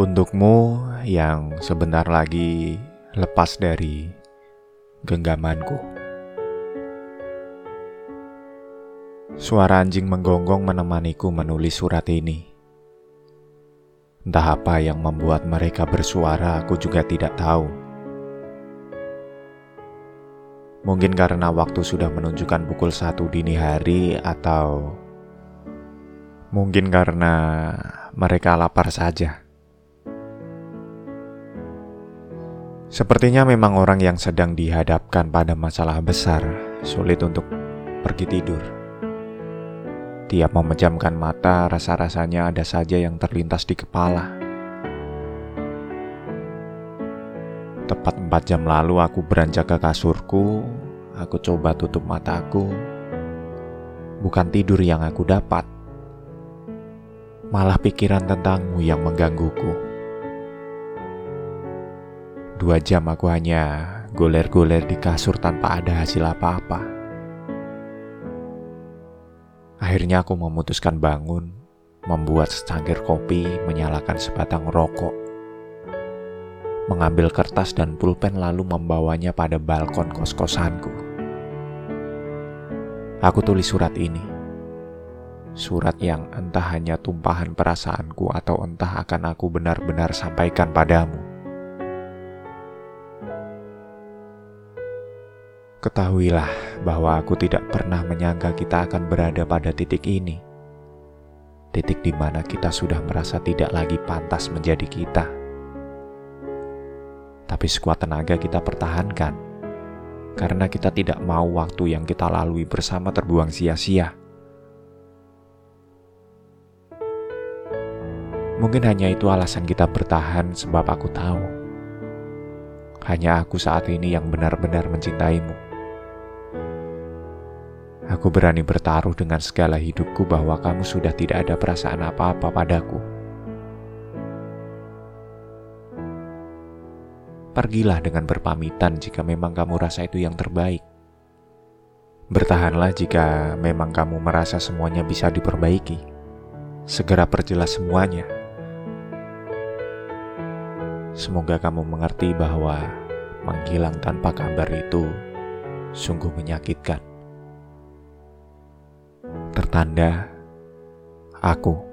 Untukmu yang sebentar lagi lepas dari genggamanku. Suara anjing menggonggong menemaniku menulis surat ini. Entah apa yang membuat mereka bersuara, aku juga tidak tahu. Mungkin karena waktu sudah menunjukkan pukul satu dini hari atau mungkin karena mereka lapar saja. Sepertinya memang orang yang sedang dihadapkan pada masalah besar sulit untuk pergi tidur. Tiap memejamkan mata, rasa-rasanya ada saja yang terlintas di kepala. Tepat empat jam lalu aku beranjak ke kasurku, aku coba tutup mataku. Bukan tidur yang aku dapat, malah pikiran tentangmu yang menggangguku. Dua jam aku hanya goler-goler di kasur tanpa ada hasil apa-apa. Akhirnya aku memutuskan bangun, membuat secangkir kopi, menyalakan sebatang rokok mengambil kertas dan pulpen lalu membawanya pada balkon kos-kosanku. Aku tulis surat ini. Surat yang entah hanya tumpahan perasaanku atau entah akan aku benar-benar sampaikan padamu. Ketahuilah bahwa aku tidak pernah menyangka kita akan berada pada titik ini. Titik di mana kita sudah merasa tidak lagi pantas menjadi kita tapi sekuat tenaga kita pertahankan karena kita tidak mau waktu yang kita lalui bersama terbuang sia-sia. Mungkin hanya itu alasan kita bertahan, sebab aku tahu hanya aku saat ini yang benar-benar mencintaimu. Aku berani bertaruh dengan segala hidupku bahwa kamu sudah tidak ada perasaan apa-apa padaku. Pergilah dengan berpamitan jika memang kamu rasa itu yang terbaik. Bertahanlah jika memang kamu merasa semuanya bisa diperbaiki. Segera perjelas semuanya. Semoga kamu mengerti bahwa menghilang tanpa kabar itu sungguh menyakitkan. Tertanda, aku.